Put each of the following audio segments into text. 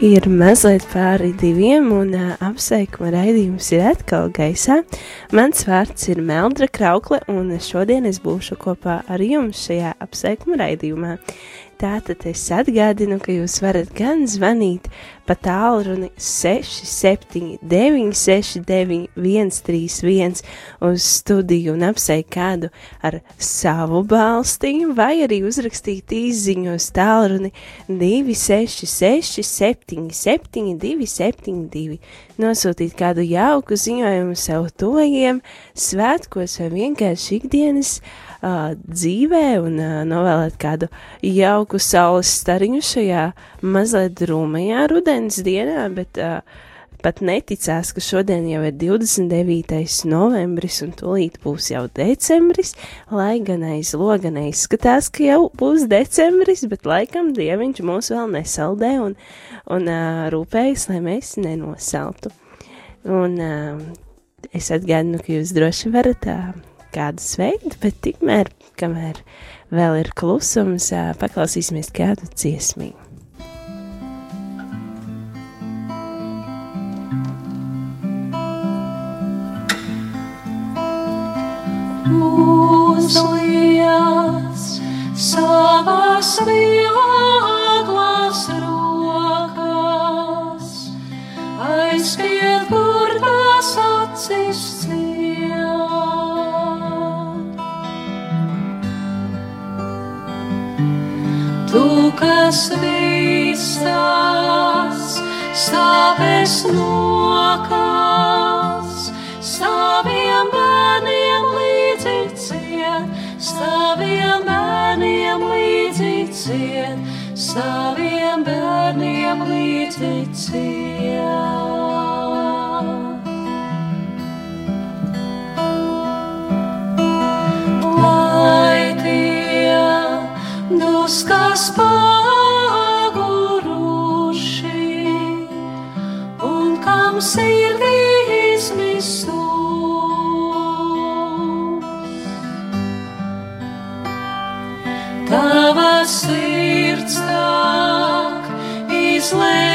Ir mazliet pāri diviem, un uh, apsveikuma raidījums ir atkal gaisā. Mans vārds ir Meldra Kraukle, un šodien es būšu kopā ar jums šajā apsveikuma raidījumā. Tātad es atgādinu, ka jūs varat gan zvanīt pa tālruni 679 691 131 uz studiju un apsveikt kādu ar savu balstīm, vai arī uzrakstīt īziņu uz tālruni 266 77 272. Nosūtīt kādu jauku ziņojumu sev tojiem, svētkos vai vienkārši ikdienas uh, dzīvē un uh, novēlēt kādu jauku saules stariņu šajā mazliet drūmajā rudens dienā, bet uh, pat neticās, ka šodien jau ir 29. novembris un tūlīt būs jau decembris, lai gan aiz loga neizskatās, ka jau būs decembris, bet laikam dieviņš mūs vēl nesaldē un, un uh, rūpējas, lai mēs nenosaltu. Un uh, es atgādinu, ka jūs droši varat uh, kādu sveikt, bet tikmēr, kamēr vēl ir klusums, paklausīsimies kādu dziesmīgu. Uzlies savas vieglas rokas, aizspied, kur tas acis Tu, kas visas sāpes nokās, saviem bērniem līdzi ciet, saviem bērniem līdzi ciet, saviem bērniem līdzi duskas paguruši un kam sirdī izmisu. Tava sirds tak izlējusi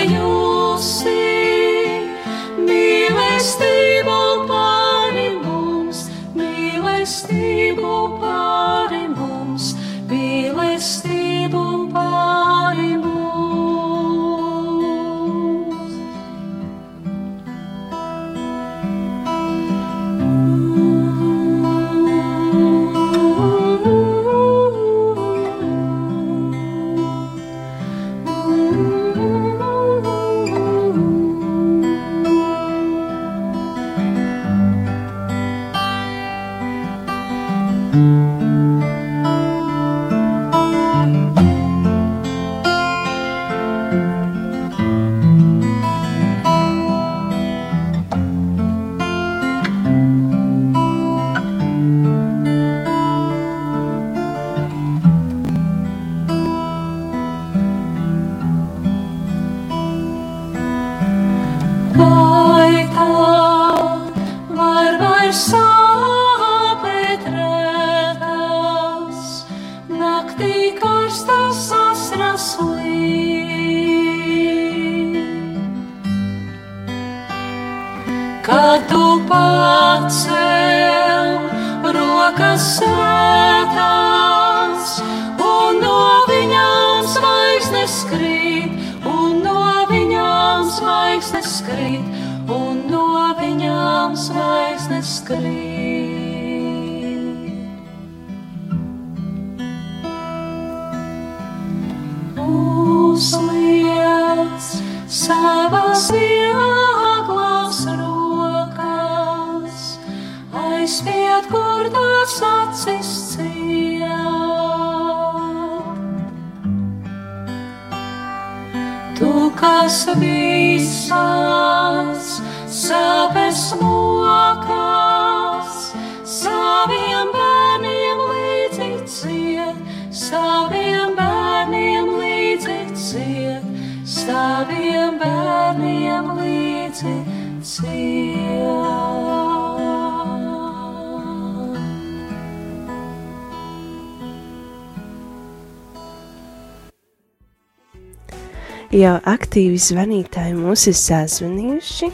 aktīvi zvanītāji mūs ir sazvanījuši.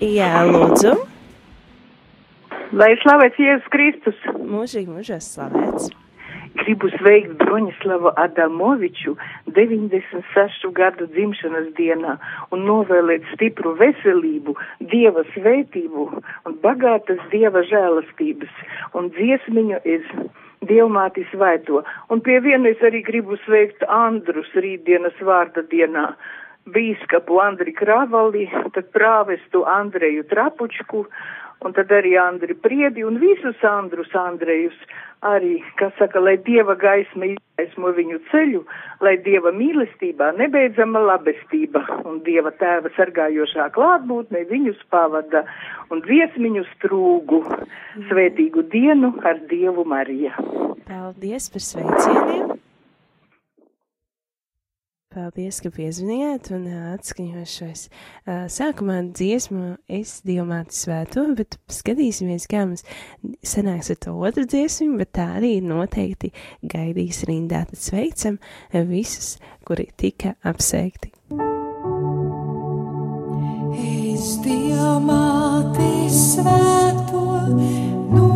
Jā, lūdzu. Lai slavēts Jēzus Kristus, Mūžīgi mūžos slavēts. gribu sveikt Broņislavu Adamoviču 96 gadu dzimšanas dienā un novēlēt stipru veselību, Dieva svētību un bagātas Dieva žēlastības un dziesmiņu es Dievmāti svēto. Un pie viena es arī gribu sveikt Andrus rītdienas vārda dienā. Bīskapu Andri Kravali, tad prāvestu Andreju Trapučku, un tad arī Andri Priedi un visus Andrus Andrejus arī, kas saka, lai Dieva gaisma izgaismo viņu ceļu, lai Dieva mīlestībā nebeidzama labestība un Dieva tēva sargājošā klātbūtne viņus pavada un dziesmiņu strūgu svētīgu dienu ar Dievu Mariju. Paldies par sveicieniem! Paldies, ka piezvanījāt un atskaņošos. Sākumā dziesmu es Dievmāti svēto, bet skatīsimies, kā mums sanāks ar to otru dziesmu, bet tā arī noteikti gaidīs rindā. Tad sveicam visus, kuri tika apsveikti. Es diamāti svēto no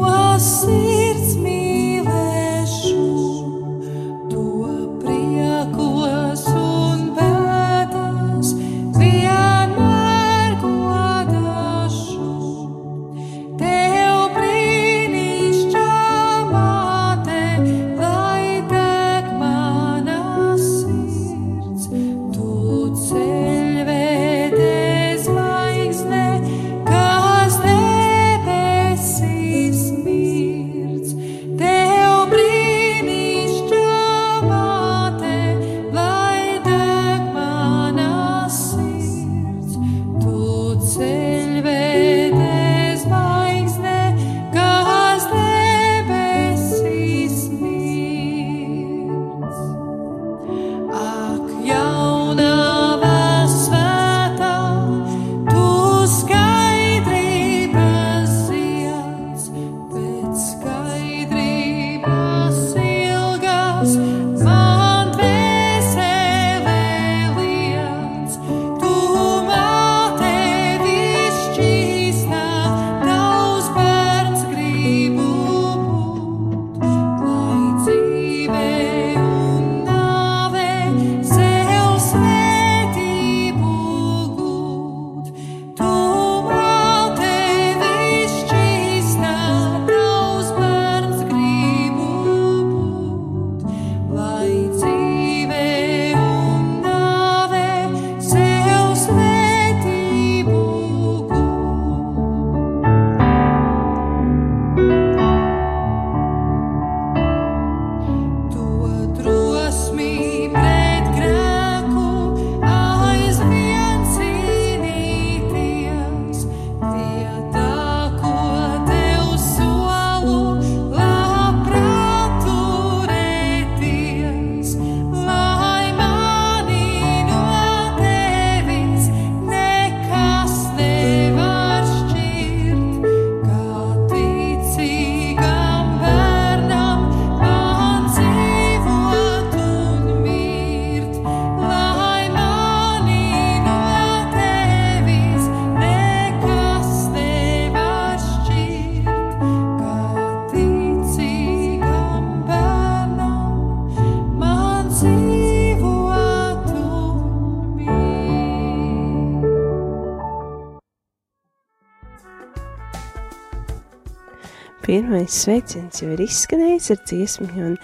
Pirmais sveiciens jau ir izskanējis ar dziesmu, un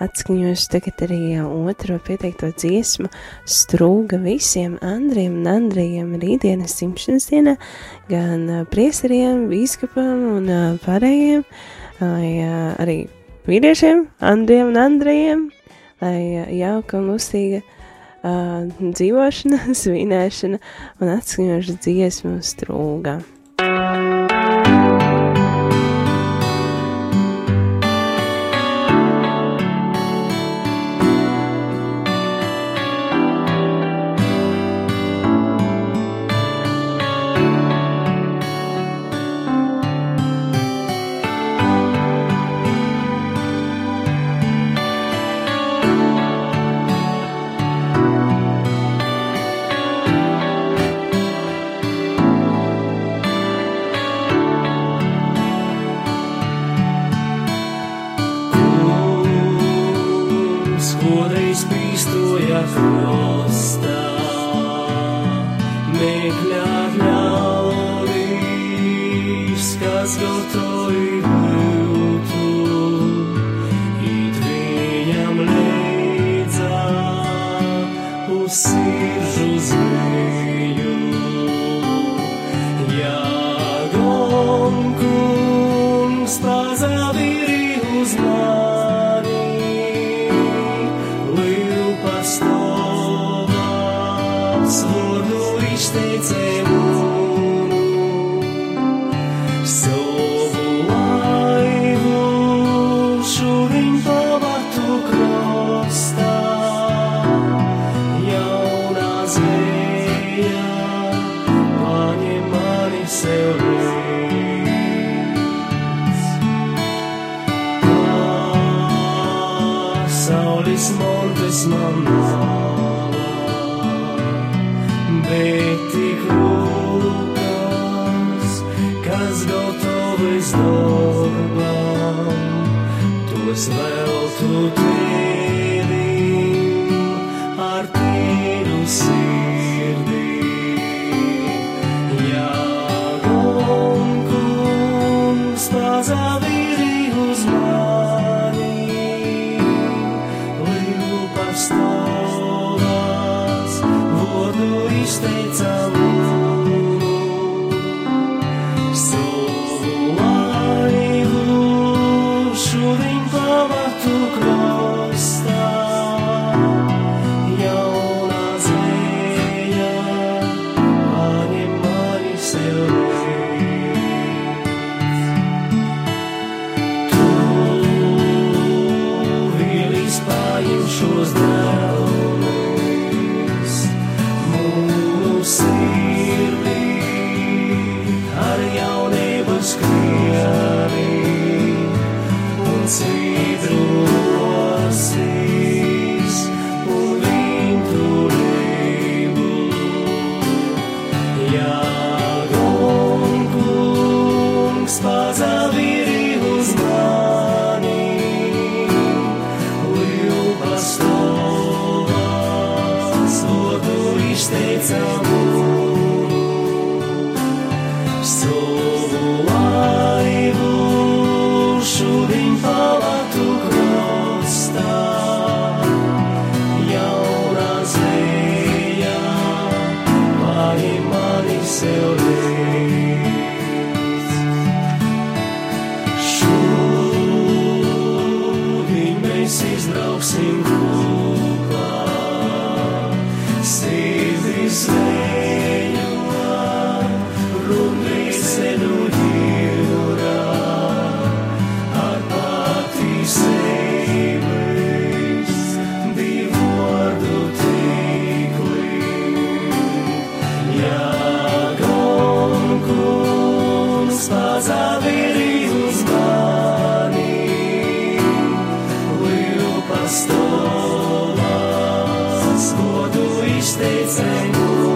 atskaņošu tagad arī otro pieteikto dziesmu strūga visiem Andriem un Andrejiem rītdienas simšanas dienā, gan priesteriem, bīskapam un pārējiem, arī vīriešiem, Andriem un Andrejiem, lai jauka un lustīga ā, dzīvošana, svinēšana un atskaņošu dziesmu strūgā. Pekļa ļaudīs, kas gotovi. godu izteicēju.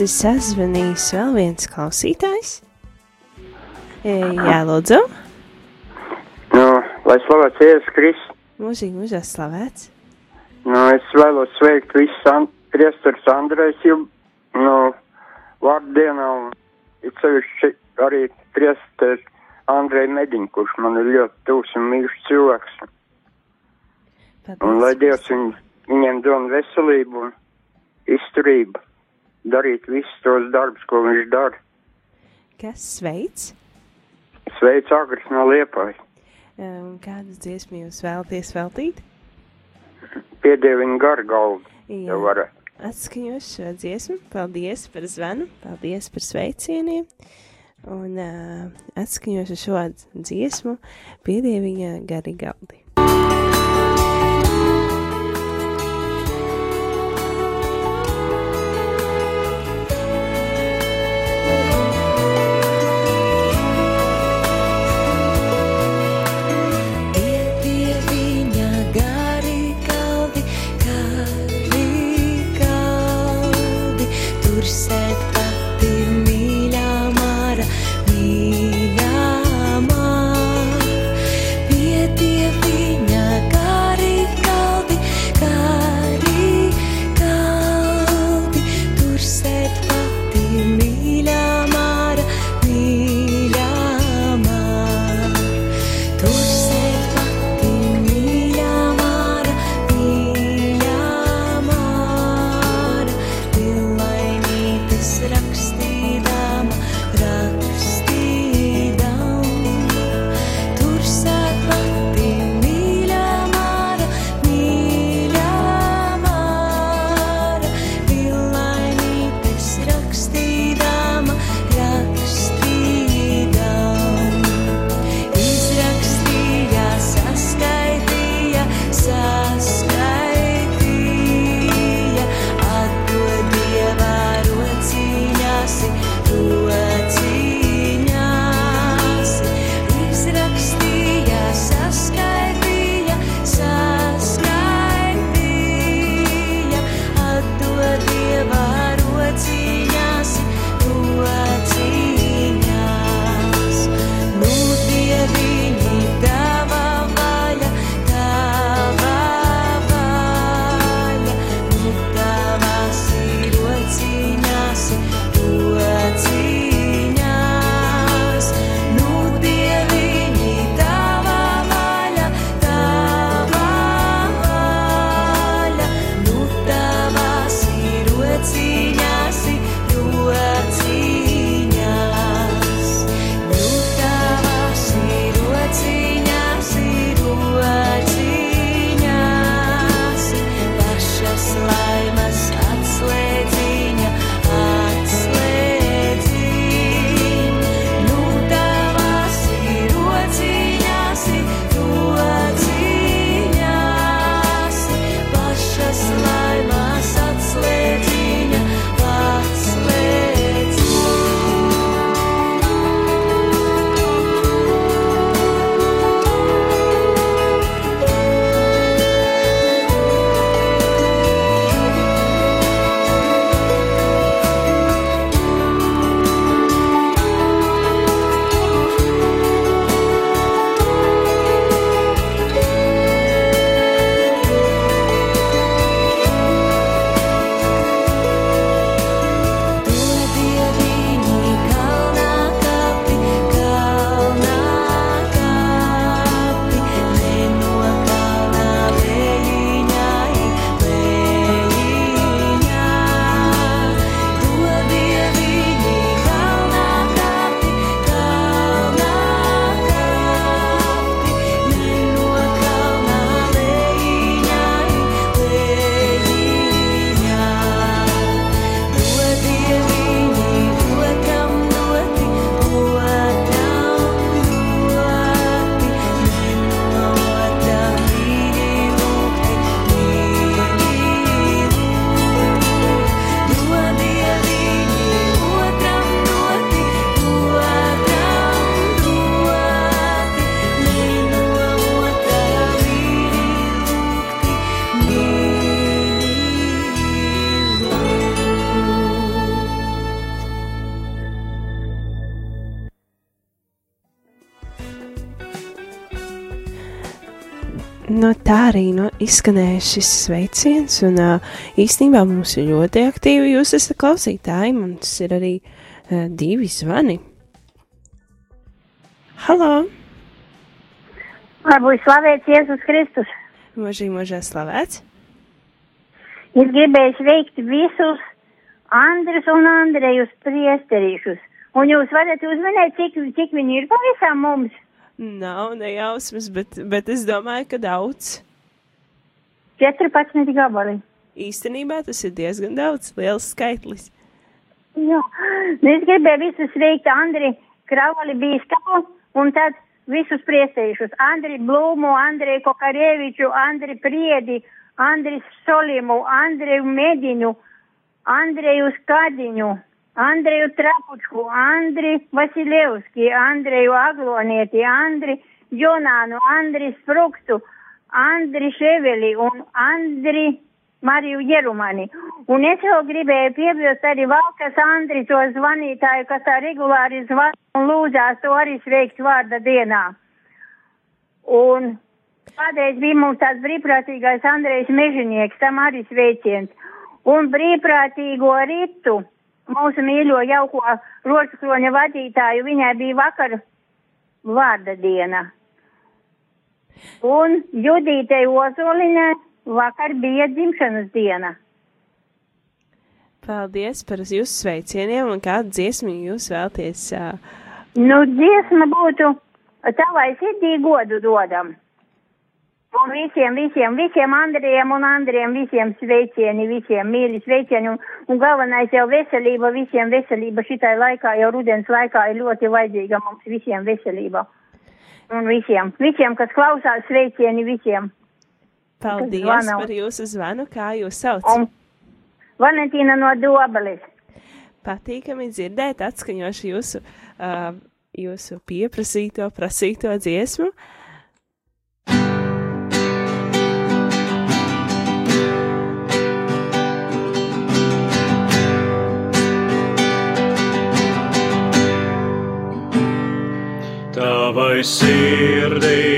mums ir sazvanījis vēl viens klausītājs. E, jā, lūdzu. Nu, lai slavēts Jēzus Kristus. Mūzika mūžā slavēts. Nu, es vēlos sveikt visus an priestars Andrēs jau, nu, vārdienā un it sevišķi arī priestars Andrei Mediņ, kurš man ir ļoti tūs un mīļš cilvēks. Paldies. Un lai Dievs viņ, viņiem dod veselību un izturību darīt visus tos darbus, ko viņš dara. Kas sveic? Sveic Agris no Liepājas. Un kādas dziesmu jūs vēlaties veltīt? Piedieviņu garu galvu, Jā. ja varētu. Atskaņos šo dziesmu. Paldies par zvanu, paldies par sveicieniem. Un uh, atskaņos šo dziesmu piedieviņa gari galdi. Izskanēja šis sveiciens, un īstenībā mums ir ļoti aktīvi. Jūs esat klausītāji, mums ir arī divi zvani. Halo! Lai būtu slavēts Jēzus Kristus. Mūžīgi mūžā slavēts! Es gribēju sveikt visus Andrus un Andrejus priesterīšus. Un jūs varat uzminēt, cik, cik viņi ir pavisam mums? Nav nejausmas, bet, bet es domāju, ka daudz. 14 gabali. Īstenībā tas ir diezgan daudz, liels skaitlis. Jā, Nu, es gribēju visus sveikt Andri Kravali bīskapu un tad visus priestējušus. Andri Blūmu, Andri Kokarieviču, Andri Priedi, Andri Solimu, Andreju Mediņu, Andreju Skadiņu, Andreju Trapučku, Andri Vasilevski, Andreju Aglonieti, Andri Jonānu, Andri Sprukstu, Andri Ševeli un Andri Mariju Jerumani. Un es vēl gribēju piebilst arī Valkas Andri, to zvanītāju, kas tā regulāri zvan un lūdzās to arī sveikt vārda dienā. Un kādreiz bija mums tāds brīvprātīgais Andrejs Mežinieks, tam arī sveiciens. Un brīvprātīgo ritu, mūsu mīļo jauko rožkroņa vadītāju, viņai bija vakar vārda diena. Un Judītei Ozolinai vakar bija dzimšanas diena. Paldies par jūsu sveicieniem un kādu dziesmu jūs vēlties. Uh, Nu, dziesma būtu tavai sirdī godu dodam. Un visiem, visiem, visiem Andriem un Andriem, visiem sveicieni, visiem mīļi sveicieni. Un, un galvenais jau veselība, visiem veselība šitai laikā, jau rudens laikā ir ļoti vajadzīga mums visiem veselība. Un visiem, visiem, kas klausās sveicieni visiem. paldies par jūsu zvanu, kā jūs sauc. Un Valentīna no Dobeles. Patīkami dzirdēt, atskaņošu jūsu, uh, jūsu pieprasīto, prasīto dziesmu. Tavai sirdī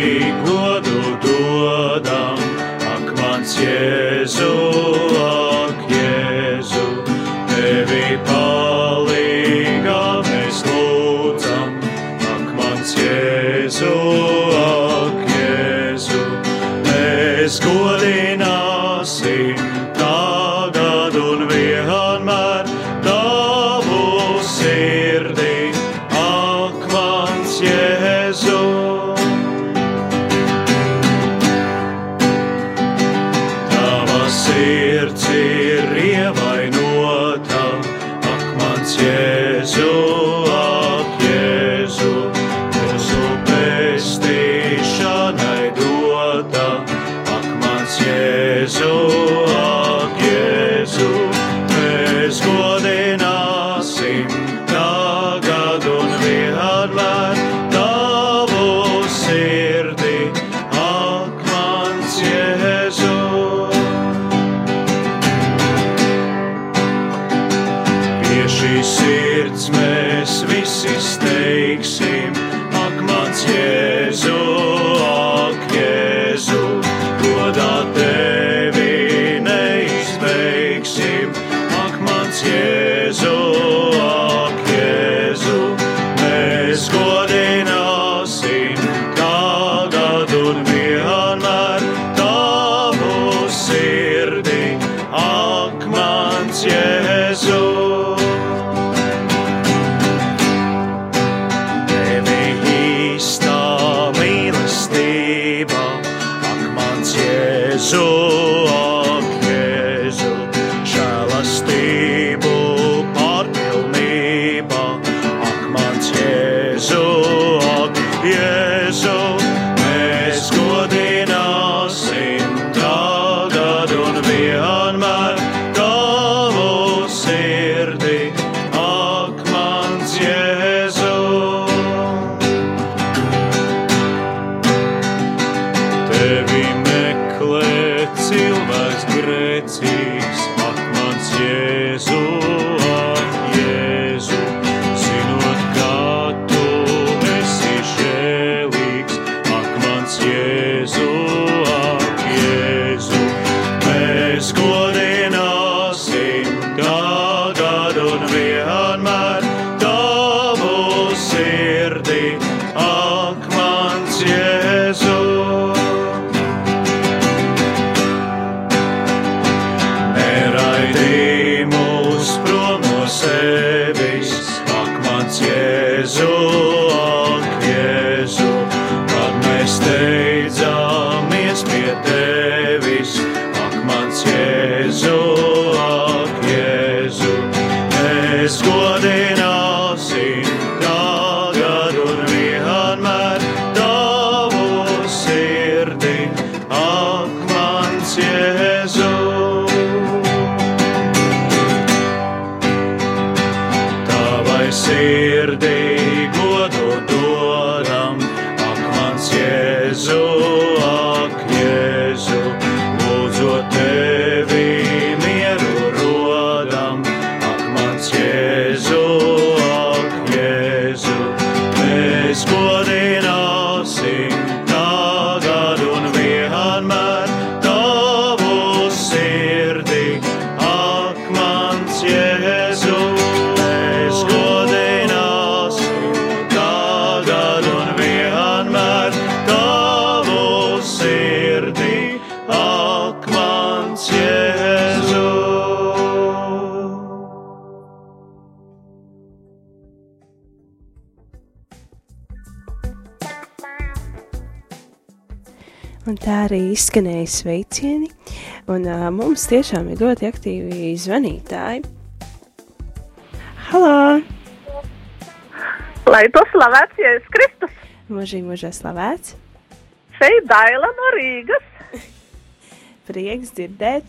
godu dodam, tā arī izskanēja sveicieni, un uh, mums tiešām ir ļoti aktīvi zvanītāji. Halo! Lai to slavēts Jēzus Kristus. Mūžīgi mūžā slavēts! Šeit Daila no Rīgas. Prieks dzirdēt!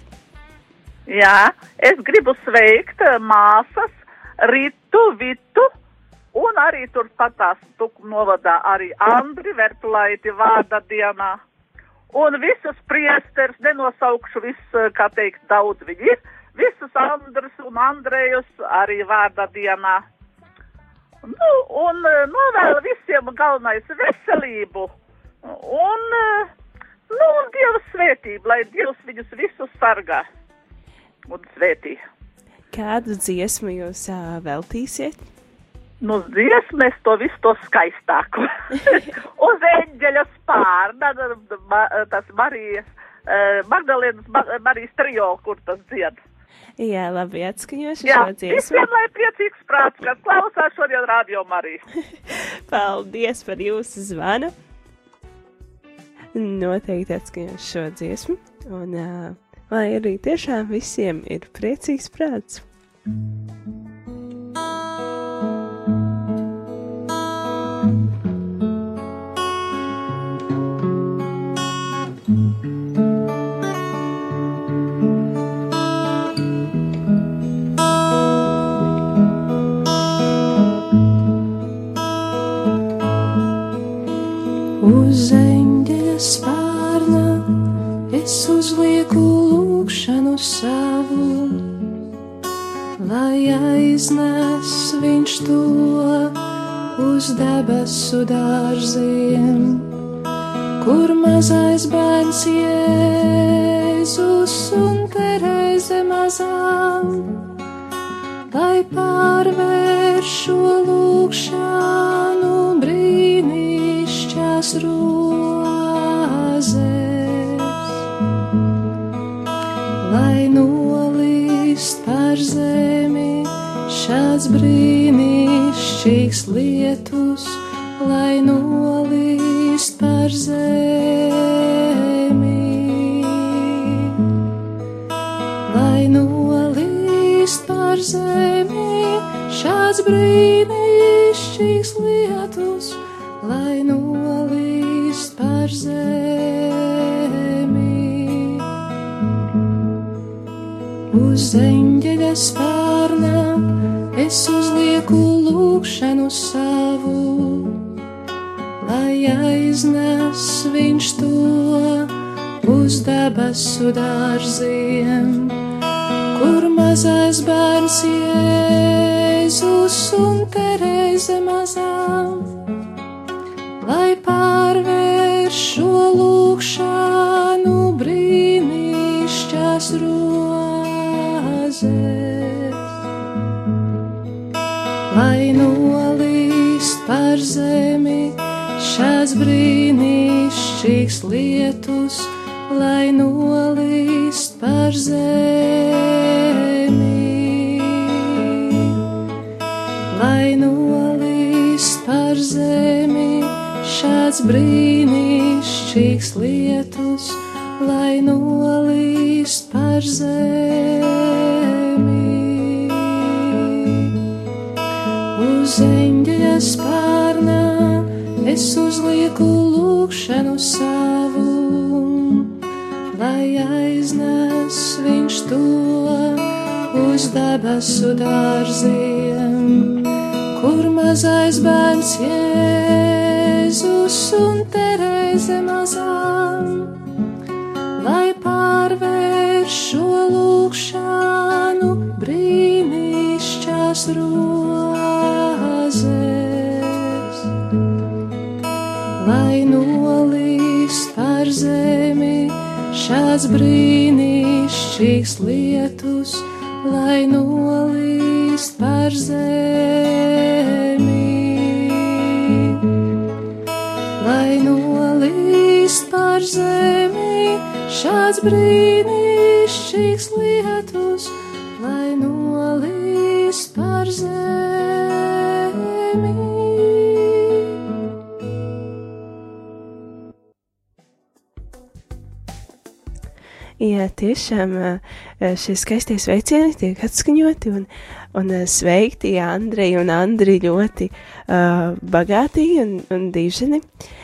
Jā, es gribu sveikt māsas Ritu, Vitu un arī turpat tās tuku novadā arī Andri Vertulaiti vārda dienā. Un visus priesters, nenosaukšu visus, eh, kā teikt, daudz viņi ir, visus Andrus un Andrejus arī vārda dienā. Nu, un eh, novēlu visiem galvenais veselību un, eh, nu, un Dieva svētību, lai Dievs viņus visus sargā un svētī. Kādu dziesmu jūs uh, veltīsiet? Nu, dziesmas to visu to skaistāko. Uz eņģeļa spārna, ma, tas Marijas, eh, Magdalēnas Ma- Marijas trijo, kur tas dzied. Jā, labi atskaņošu Jā, šo dziesmu. visiem lai priecīgs prāts, kas klausās šodien radio Marijas. Paldies par jūsu zvanu. Noteikti atskaņošu šo dziesmu. Un uh, lai arī tiešām visiem ir priecīgs prāts. Uz eņģeļa spārna es uzlieku lūgšanu savu, lai aiznes viņš to uz debesu dārziem, kur mazais bērns Jēzus un Terēze mazām. Lai pārvērš šo lūgšanu brīnišķās rozēs, lai nolīst par zemi šāds brīnišķīgs lietus, lai nolīst par zemi. Lai nolīst par zemi šāds brīnišķīgs lietus, lai nolīst par zemi. Uz eņģeļa spārna es uzlieku lūgšanu savu, lai aiznes viņš to uz debesu dārziem, kur mazais bērns Jēzus un Terēze mazām, lai pārvērš šo lūgšanu brīnišķās rozēs, lai nolīst par zemi šāds brīnišķīgs lietus, lai nolīst par zemi, šāds brīnišķīgs lietus, lai nolīst par zemi. Uz eņģeļa spārna es uzlieku lūgšanu savu, lai aiznes viņš to uz debesu dārziem, kur mazais bērns Jēzus un Terēze mazām, lai pārvērš šo lūkšanu brīnišķās rozes, lai nolīst par zemi šāds brīnišķīgs lietus, lai nolīst par zemi. Šāds brīnišķīgs tiešām ā, šie skaistie sveicieni tiek atskaņoti un, un ā, sveikti Andrei un Andri ļoti uh, bagātīgi un, un diženi.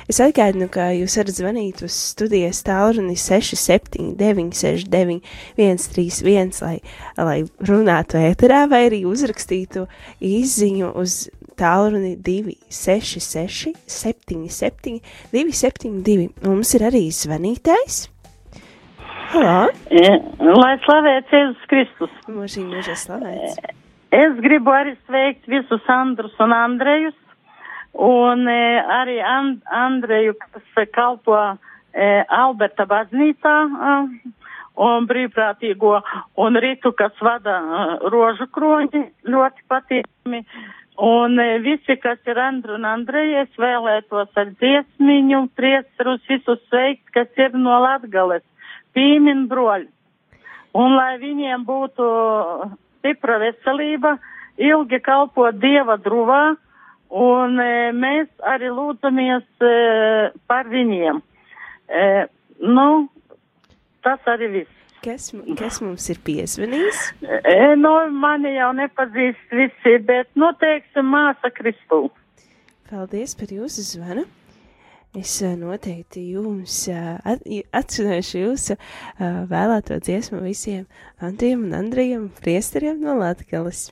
Es atgādinu, ka jūs varat zvanīt uz studijas tālruni 679 69 131, lai, lai runātu ēterā vai arī uzrakstītu izziņu uz tālruni 266 77 272. Mums ir arī zvanītājs. Halo! Lai slavēts Jēzus Kristus. Mūžīgi, mūžīgi slavēts. Es gribu arī sveikt visus Andrus un Andrejus, un e, arī And Andreju, kas kalpo e, Alberta baznīcā, e, un brīvprātīgo, un Ritu, kas vada e, rožu kroņi, ļoti patīkami. Un e, visi, kas ir Andru un Andreja, es vēlētos ar dziesmiņu priesterus visus sveikt, kas ir no Latgales pīmin broļi. Un lai viņiem būtu stipra veselība, ilgi kalpot Dieva druvā, un e, mēs arī lūdzamies e, par viņiem. E, nu, tas arī viss. Kas, kas mums ir piezvanījis? E, nu, mani jau nepazīst visi, bet, nu, teiksim, māsa Kristū. Paldies par jūsu zvanu. Es ā, noteikti jums ā, at- i- atsūtīšu jūsu ā, vēlēto dziesmu visiem Andriem un Andrijam priesteriem no Latgales.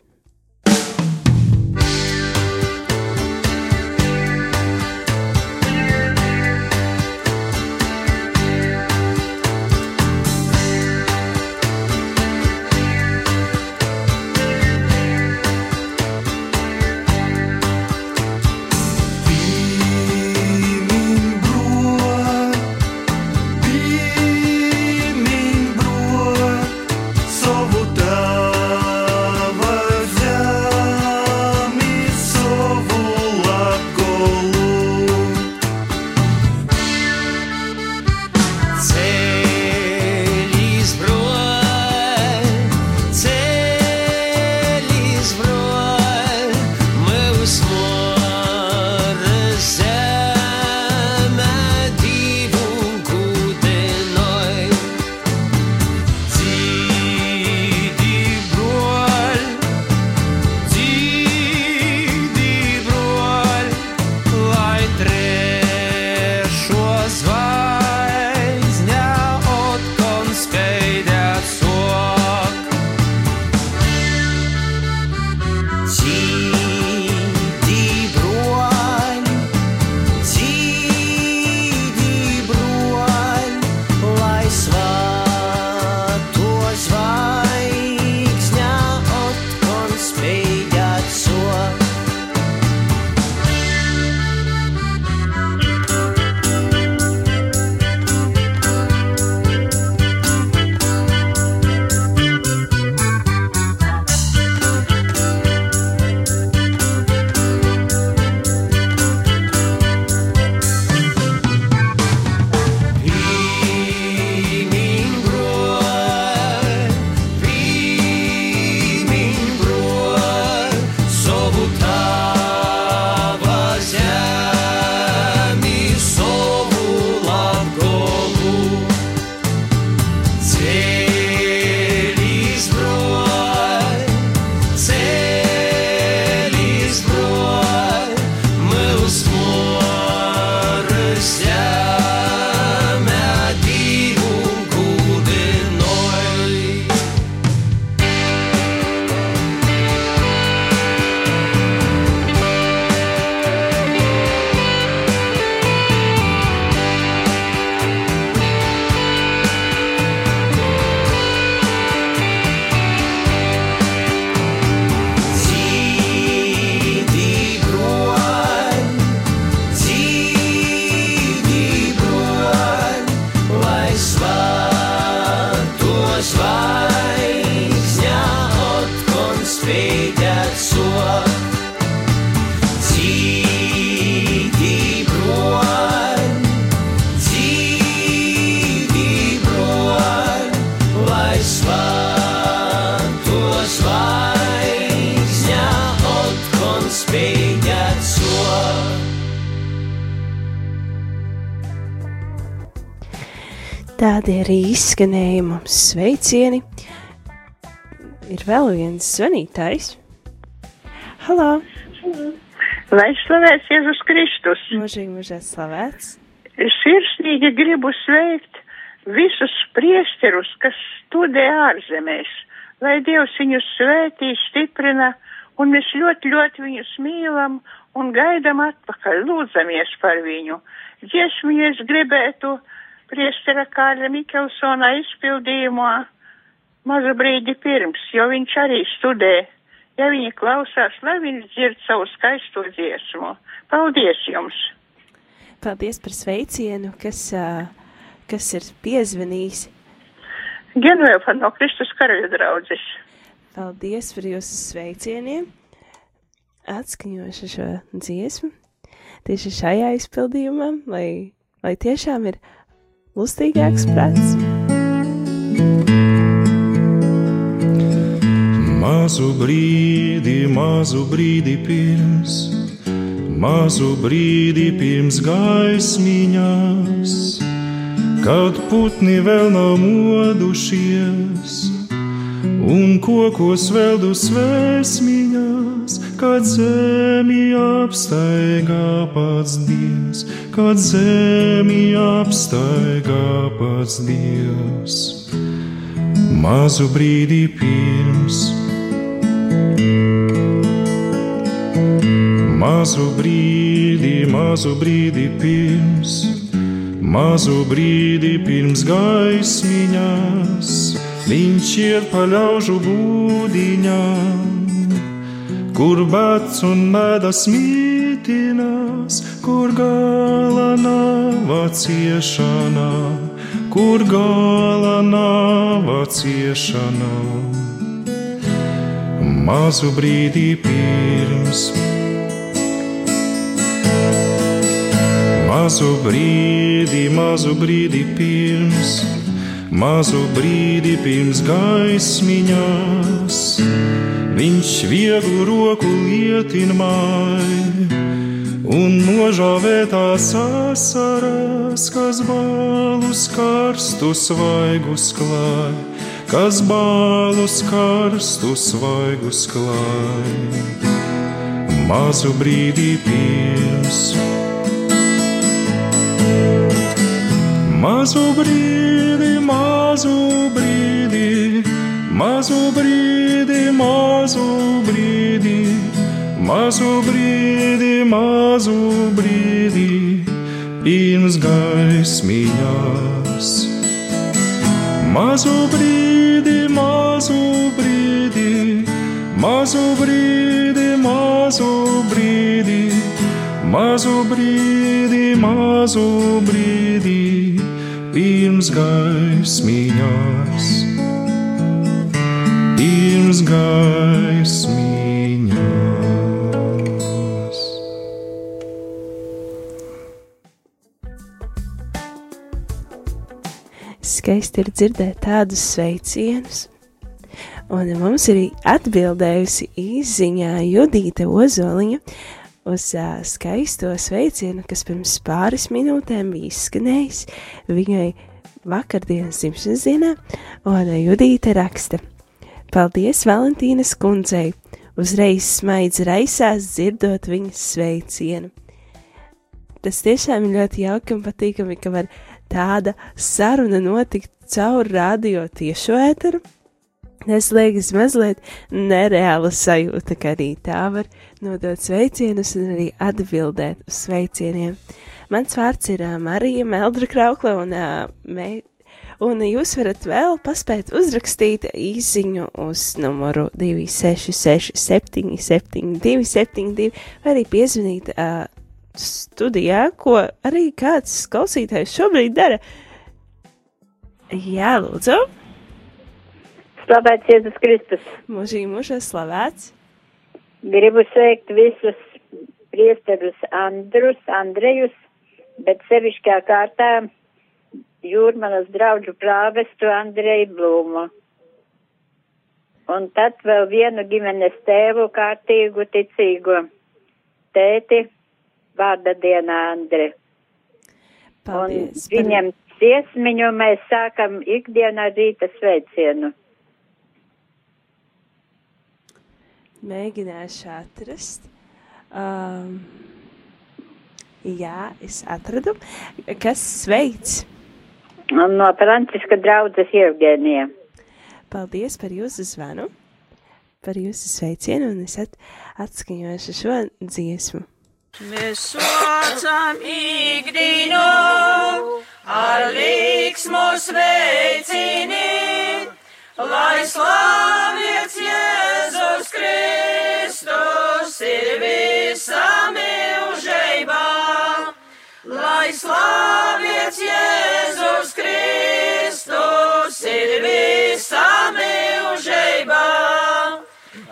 svēts. Tādi arī izskanēja mums sveicieni. Ir vēl viens zvanītājs. Halo! Lai slavēts Jēzus Kristus! Mūžīgi mūžēt slavēts! Sirsnīgi gribu sveikt visus priesterus, kas studē ārzemēs, lai Dievs viņus svētī, stiprina, un mēs ļoti, ļoti viņus mīlam un gaidam atpakaļ, lūdzamies par viņu. Dziesmu es gribētu priestera Kārļa Mikelsona izpildījumā mazu brīdi pirms, jo viņš arī studē. Ja viņi klausās, lai viņi dzird savu skaisto dziesmu. Paldies jums! Paldies par sveicienu, kas, kas ir piezvanījis. Genuēfa no Kristus karaļa draudzes. Paldies par jūsu sveicieniem. Atskaņošu šo dziesmu tieši šajā izpildījumā, lai, lai tiešām ir lustīgāks prāts. Mazu brīdi, mazu brīdi pirms, mazu brīdi pirms gaismiņās, kad putni vēl nav modušies, un kokos veldu svēsmiņās, kad zemi apstaigā pats Dievs, kad zemi apstaigā pats Dievs. Mazu brīdi pirms, mazu brīdi, mazu brīdi pirms, mazu brīdi pirms gaismiņās, viņš iet pa ļaužu būdiņām, kur bats un mēdas mītinās, kur gala nav ciešanā, kur gala nav ciešanā. Mazu brīdi pirms, mazu brīdi, mazu brīdi pirms, mazu brīdi pirms gaismiņās, viņš vieglu roku lietinmai un nožāvētās asaras, kas balus karstus svaigus klāj, kas balus karstus svaigus klāj. Mazu brīdi pirms, mazu brīdi, mazu brīdi, mazu brīdi, mazu brīdi. Mazu brīdi, mazu brīdi, pirms gaismiņās. Mazu brīdi, mazu brīdi, mazu brīdi, mazu brīdi, mazu brīdi, mazu brīdi, pirms gaismiņās. Pirms gaismiņās. Skaisti ir dzirdēt tādus sveicienus. Un mums ir atbildējusi īsiņā Judīte Ozoliņa uz uh, skaisto sveicienu, kas pirms pāris minūtēm bija izskanējis viņai vakardienas dzimšanas dienā, un Judīte raksta: Paldies Valentīnas kundzei! Uzreiz smaidz raisās dzirdot viņas sveicienu. Tas tiešām ir ļoti jauki un patīkami, ka var tāda saruna notikt caur radio tiešo ēteru. Tas liekas mazliet nereāla sajūta, ka arī tā var nodot sveicienus un arī atbildēt uz sveicieniem. Mans vārds ir Marija Meldra Kraukla un, mē, un jūs varat vēl paspēt uzrakstīt īsiņu uz numuru 266 77 272 vai arī piezvanīt ā, studijā, ko arī kāds klausītājs šobrīd dara. Jā, lūdzu. Slavēts Jēzus Kristus. Mūžīgi mūžā slavēts. Gribu sveikt visus priesterus Andrus, Andrejus, bet sevišķā kārtā jūrmanas draudžu prāvestu Andreju Blūmu. Un tad vēl vienu ģimenes tēvu kārtīgu ticīgo tēti vārda dienā Andre. Paldies. Un viņam dziesmiņu mēs sākam ikdienā rīta sveicienu. Mēģināšu atrast. Um, jā, es atradu. Kas sveic? No Franciska draudzes Jevgenija. Paldies par jūsu zvanu, par jūsu sveicienu, un es at, atskaņošu šo dziesmu. Mēs saucam ikdienu, ar liksmu sveicini, lai slavēts Jēzus Kristus ir visam mūžībā. Lai slavēts Jēzus Kristus ir visam mūžībā.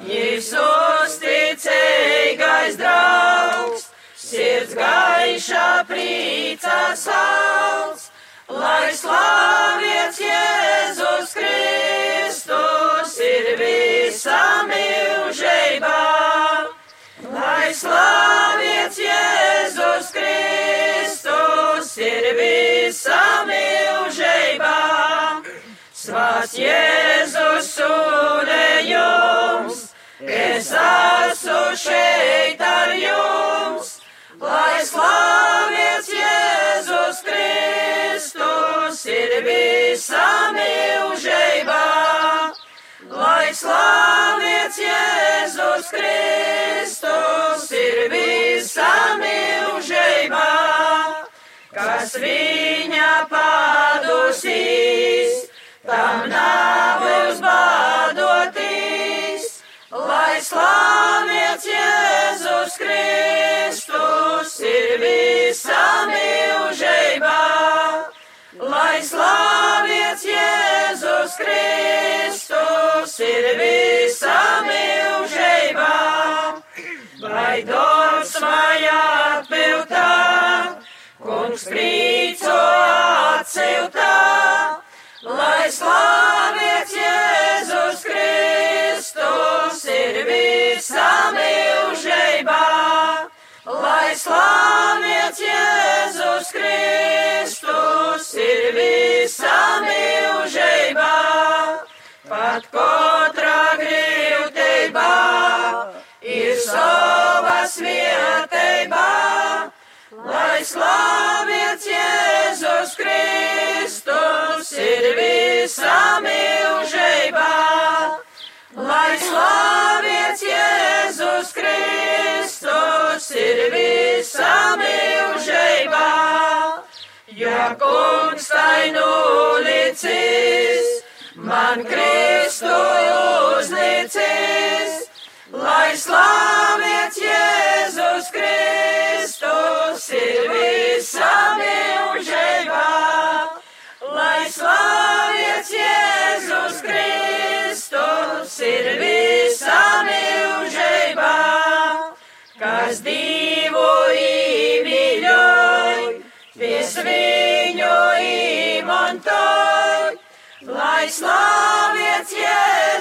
Jēzus ticīgais draugs, sirds gaišā prīca sauc, lai slavēts Jēzus Kristus ir visam mūžībā. Lai slavēts Jēzus Kristus ir visam mūžībā. Svāts Jēzus sunējums, es esmu šeit ar jums, Slavēts Jēzus Kristus ir visam mūžībā, kas viņa padusīs, tam nav uzbādotīs. Lai slavēts Jēzus Kristus ir visam mūžībā, lai slavēts Jēzus Kristus ir visam mūžībā. Lai vai atpiltā, kungs prīco atciltā, lai slavēts Jēzus Kristus ir visam mūžībā. Lai slavēts Jēzus Kristus ir visam mūžībā. Pat katrā grūtībā ir savas vietībā. Lai slavēts Jēzus Kristus ir visam mūžībā. Lai slavēts Jēzus Kristus ir visam mūžībā. Ja kungs tai nulicis, man Kristu uzlicis, lai slavēts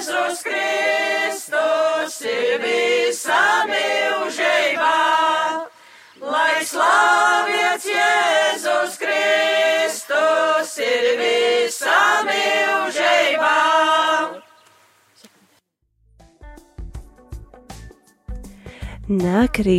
Jēzus Kristus ir visam mūžībā. Lai slavēts Jēzus Kristus ir visam mūžībā. Nāk arī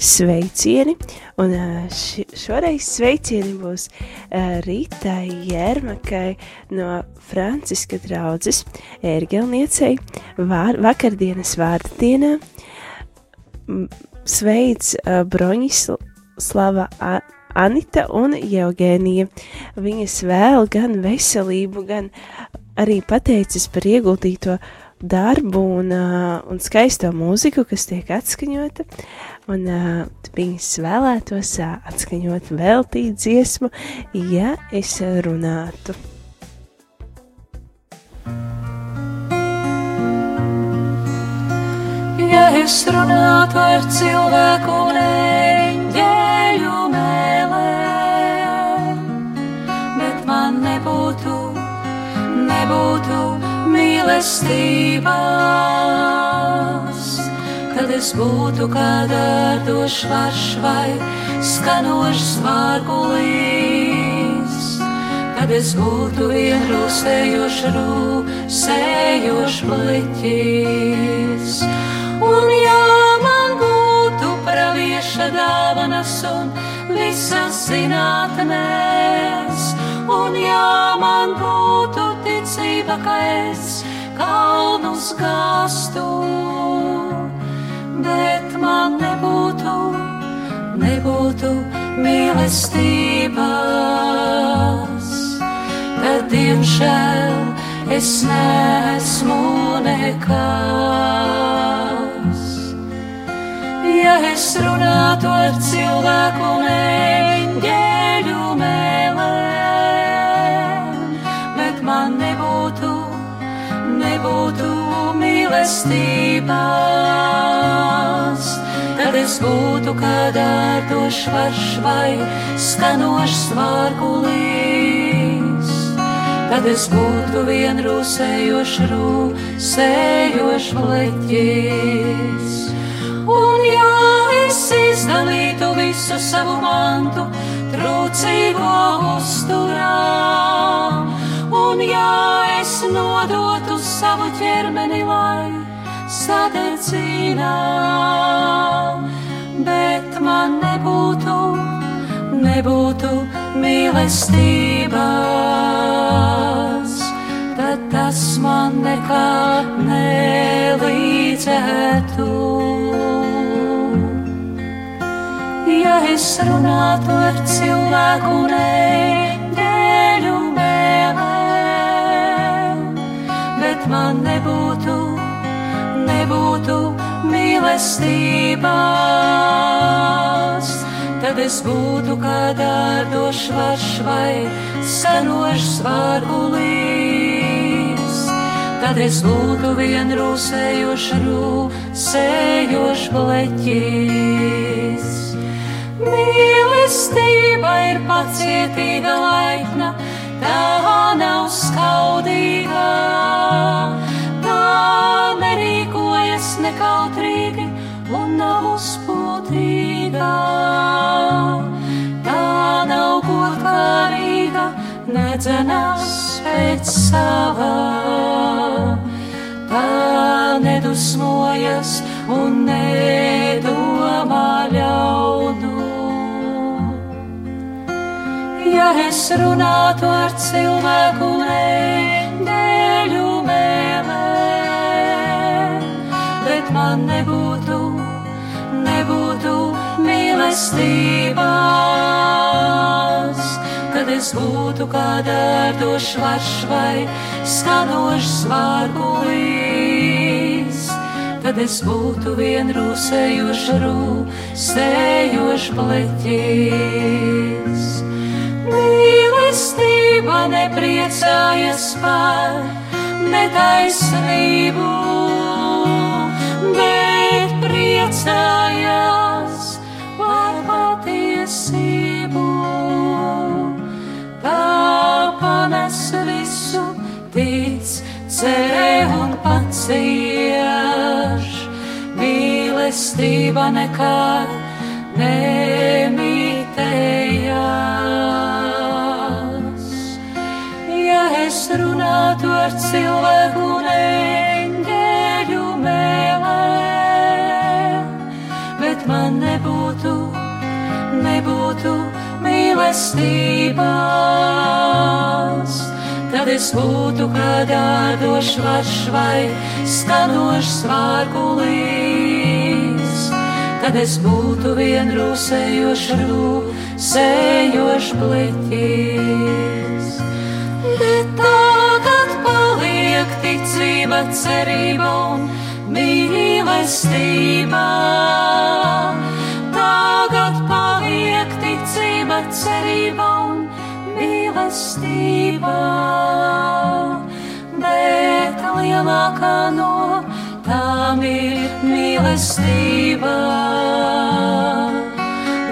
sveicieni, un ši, šoreiz sveicieni būs ā, Rītai Jērmakai no Franciska draudzes ērgelniecei vār, vakardienas vārda dienā. Sveic ā, Broņislava Anita un Eugēnija. Viņas vēl gan veselību, gan arī pateicas par ieguldīto darbu un, uh, un skaisto mūziku, kas tiek atskaņota. Un uh, viņas vēlētos uh, atskaņot veltīt dziesmu, ja es runātu. Ja es runātu ar cilvēku un eņģeļu mēlēm, bet man nebūtu, nebūtu mīlestības, tad es būtu kā dārdošs varš vai skanošs vārgulīs. kad es būtu vien rūsējošs, bliķis. Un ja man būtu pravieša dāvanas un visas zinātnēs, un ja man būtu ticība, ka es kalnus gāstu, bet man nebūtu, nebūtu mīlestības, tad diemžēl es nesmu nekas. Ja es runātu ar cilvēku un eņģeļu mēlēm, bet man nebūtu, nebūtu mīlestības, tad es būtu kā dārdošs varš vai skanošs vārgulīs. Tad es būtu vien rūsējošs, rūsējošs bleķis. Un ja es izdalītu visu savu mantu, trūcīgo uzturā, un ja es nodotu savu ķermeni, lai sadedzinā, bet man nebūtu, nebūtu mīlestības, tad tas man nekā nelīdzētu. Ja es runātu ar cilvēku un bet man nebūtu, nebūtu mīlestības, tad es būtu kā dārdošs varš vai skanošs vārgulīs. Tad es būtu vien rūsējošs, rūsējošs bleķis. Mīlestība ir pacietīga, laipna, tā nav skaudīga, tā nerīkojas nekautrīgi un nav uzpūtīga. Tā nav godkārīga, nedzenās pēc savā, tā nedusmojas un nedomā ļaudu. Ja es runātu ar cilvēku neņģeļu mēlēm, bet man nebūtu, nebūtu mīlestības, kad es būtu kā dārdošs varš vai skanošs vārgulīs, tad es būtu vien rūsējošs, rūsējošs pleķis. Mīlestība nepriecājas par netaisnību, bet priecājas par patiesību. Tā panes visu, tic, cerē un pacieš. Mīlestība nekad nemitējās. Ar cilvēku un eņģeļu mēlēm, bet man nebūtu, nebūtu mīlestības, tad es būtu kā dārdošs varš vai skanošs vārgulīs. Tad es būtu vien rūsējošs, rūsējošs bliķis. Bet tagad paliek ticība, cerība un mīlestība. Tagad paliek ticība, cerība un mīlestība. Bet lielākā no tām ir mīlestība.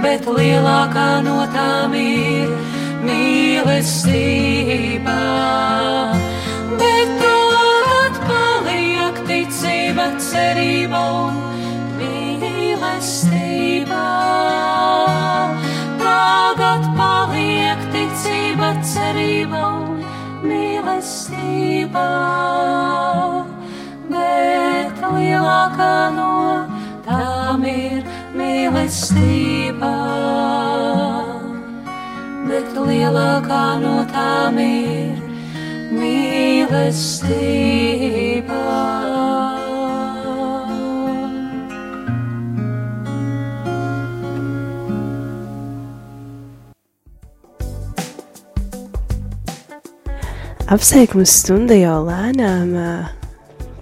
Bet lielākā no tām ir mīlestība. Ticība, cerība un mīlestība. Tagad paliek ticība, cerība un mīlestība. Bet lielākā no tām ir mīlestība. Bet lielākā no tām ir mīlestība. Apsveikums stunda jau lēnām,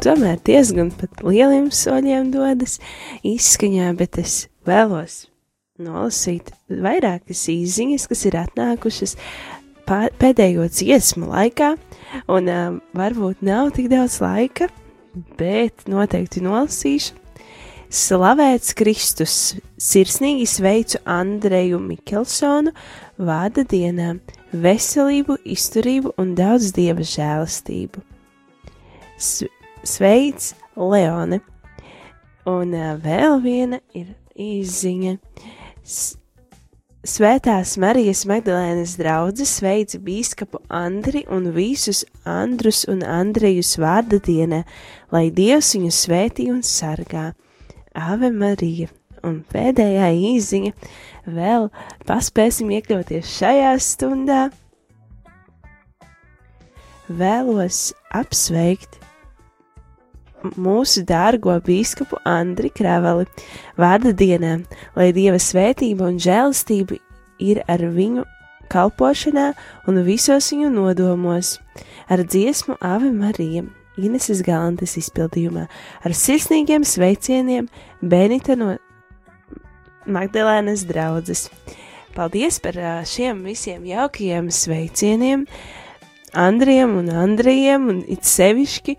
tomēr diezgan pat lieliem soļiem dodas izskaņā, bet es vēlos nolasīt vairākas īziņas, kas ir atnākušas pēdējo dziesmu laikā, un ā, varbūt nav tik daudz laika, bet noteikti nolasīšu. Slavēts Kristus! Sirsnīgi sveicu Andreju Mikelsonu vārda dienā, veselību, izturību un daudz dieva žēlastību. S- Sveic Leone! Un vēl viena ir izziņa. Svētās Marijas Magdalēnas draudzes sveica bīskapu Andri un visus Andrus un Andrejus vārda dienā, lai Dievs viņu svētī un sargā. Ave Marija! Un pēdējā īziņa vēl paspēsim iekļauties šajā stundā. Vēlos apsveikt mūsu dārgo biskupu Andri Kravali vārda dienā, lai Dieva svētība un žēlastība ir ar viņu kalpošanā un visos viņu nodomos, ar dziesmu Ave Marija, Ineses Galantes izpildījumā, ar sirsnīgiem sveicieniem Benita no Magdalēnas draudzes. Paldies par šiem visiem jaukajiem sveicieniem Andrijam un Andrijam un it sevišķi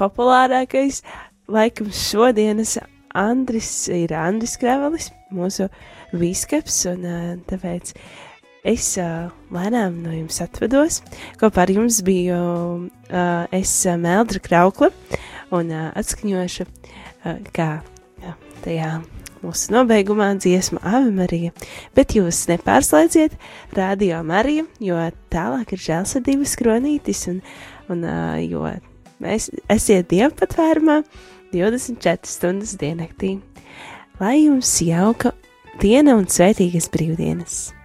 populārākais laikam šodienas Andris ir Andris Kravalis, mūsu viskaps, un tāpēc es lēnām no jums atvedos. Kopā ar jums biju es Meldra Kraukla un atskaņošu, kā jā, tajā mūsu nobeigumā dziesma Ave Marija, bet jūs nepārslēdziet Radio Mariju, jo tālāk ir žēlsirdības kronītis un, un ā, jo mēs esiet dievpatvērumā 24 stundas diennaktī. Lai jums jauka diena un svētīgas brīvdienas!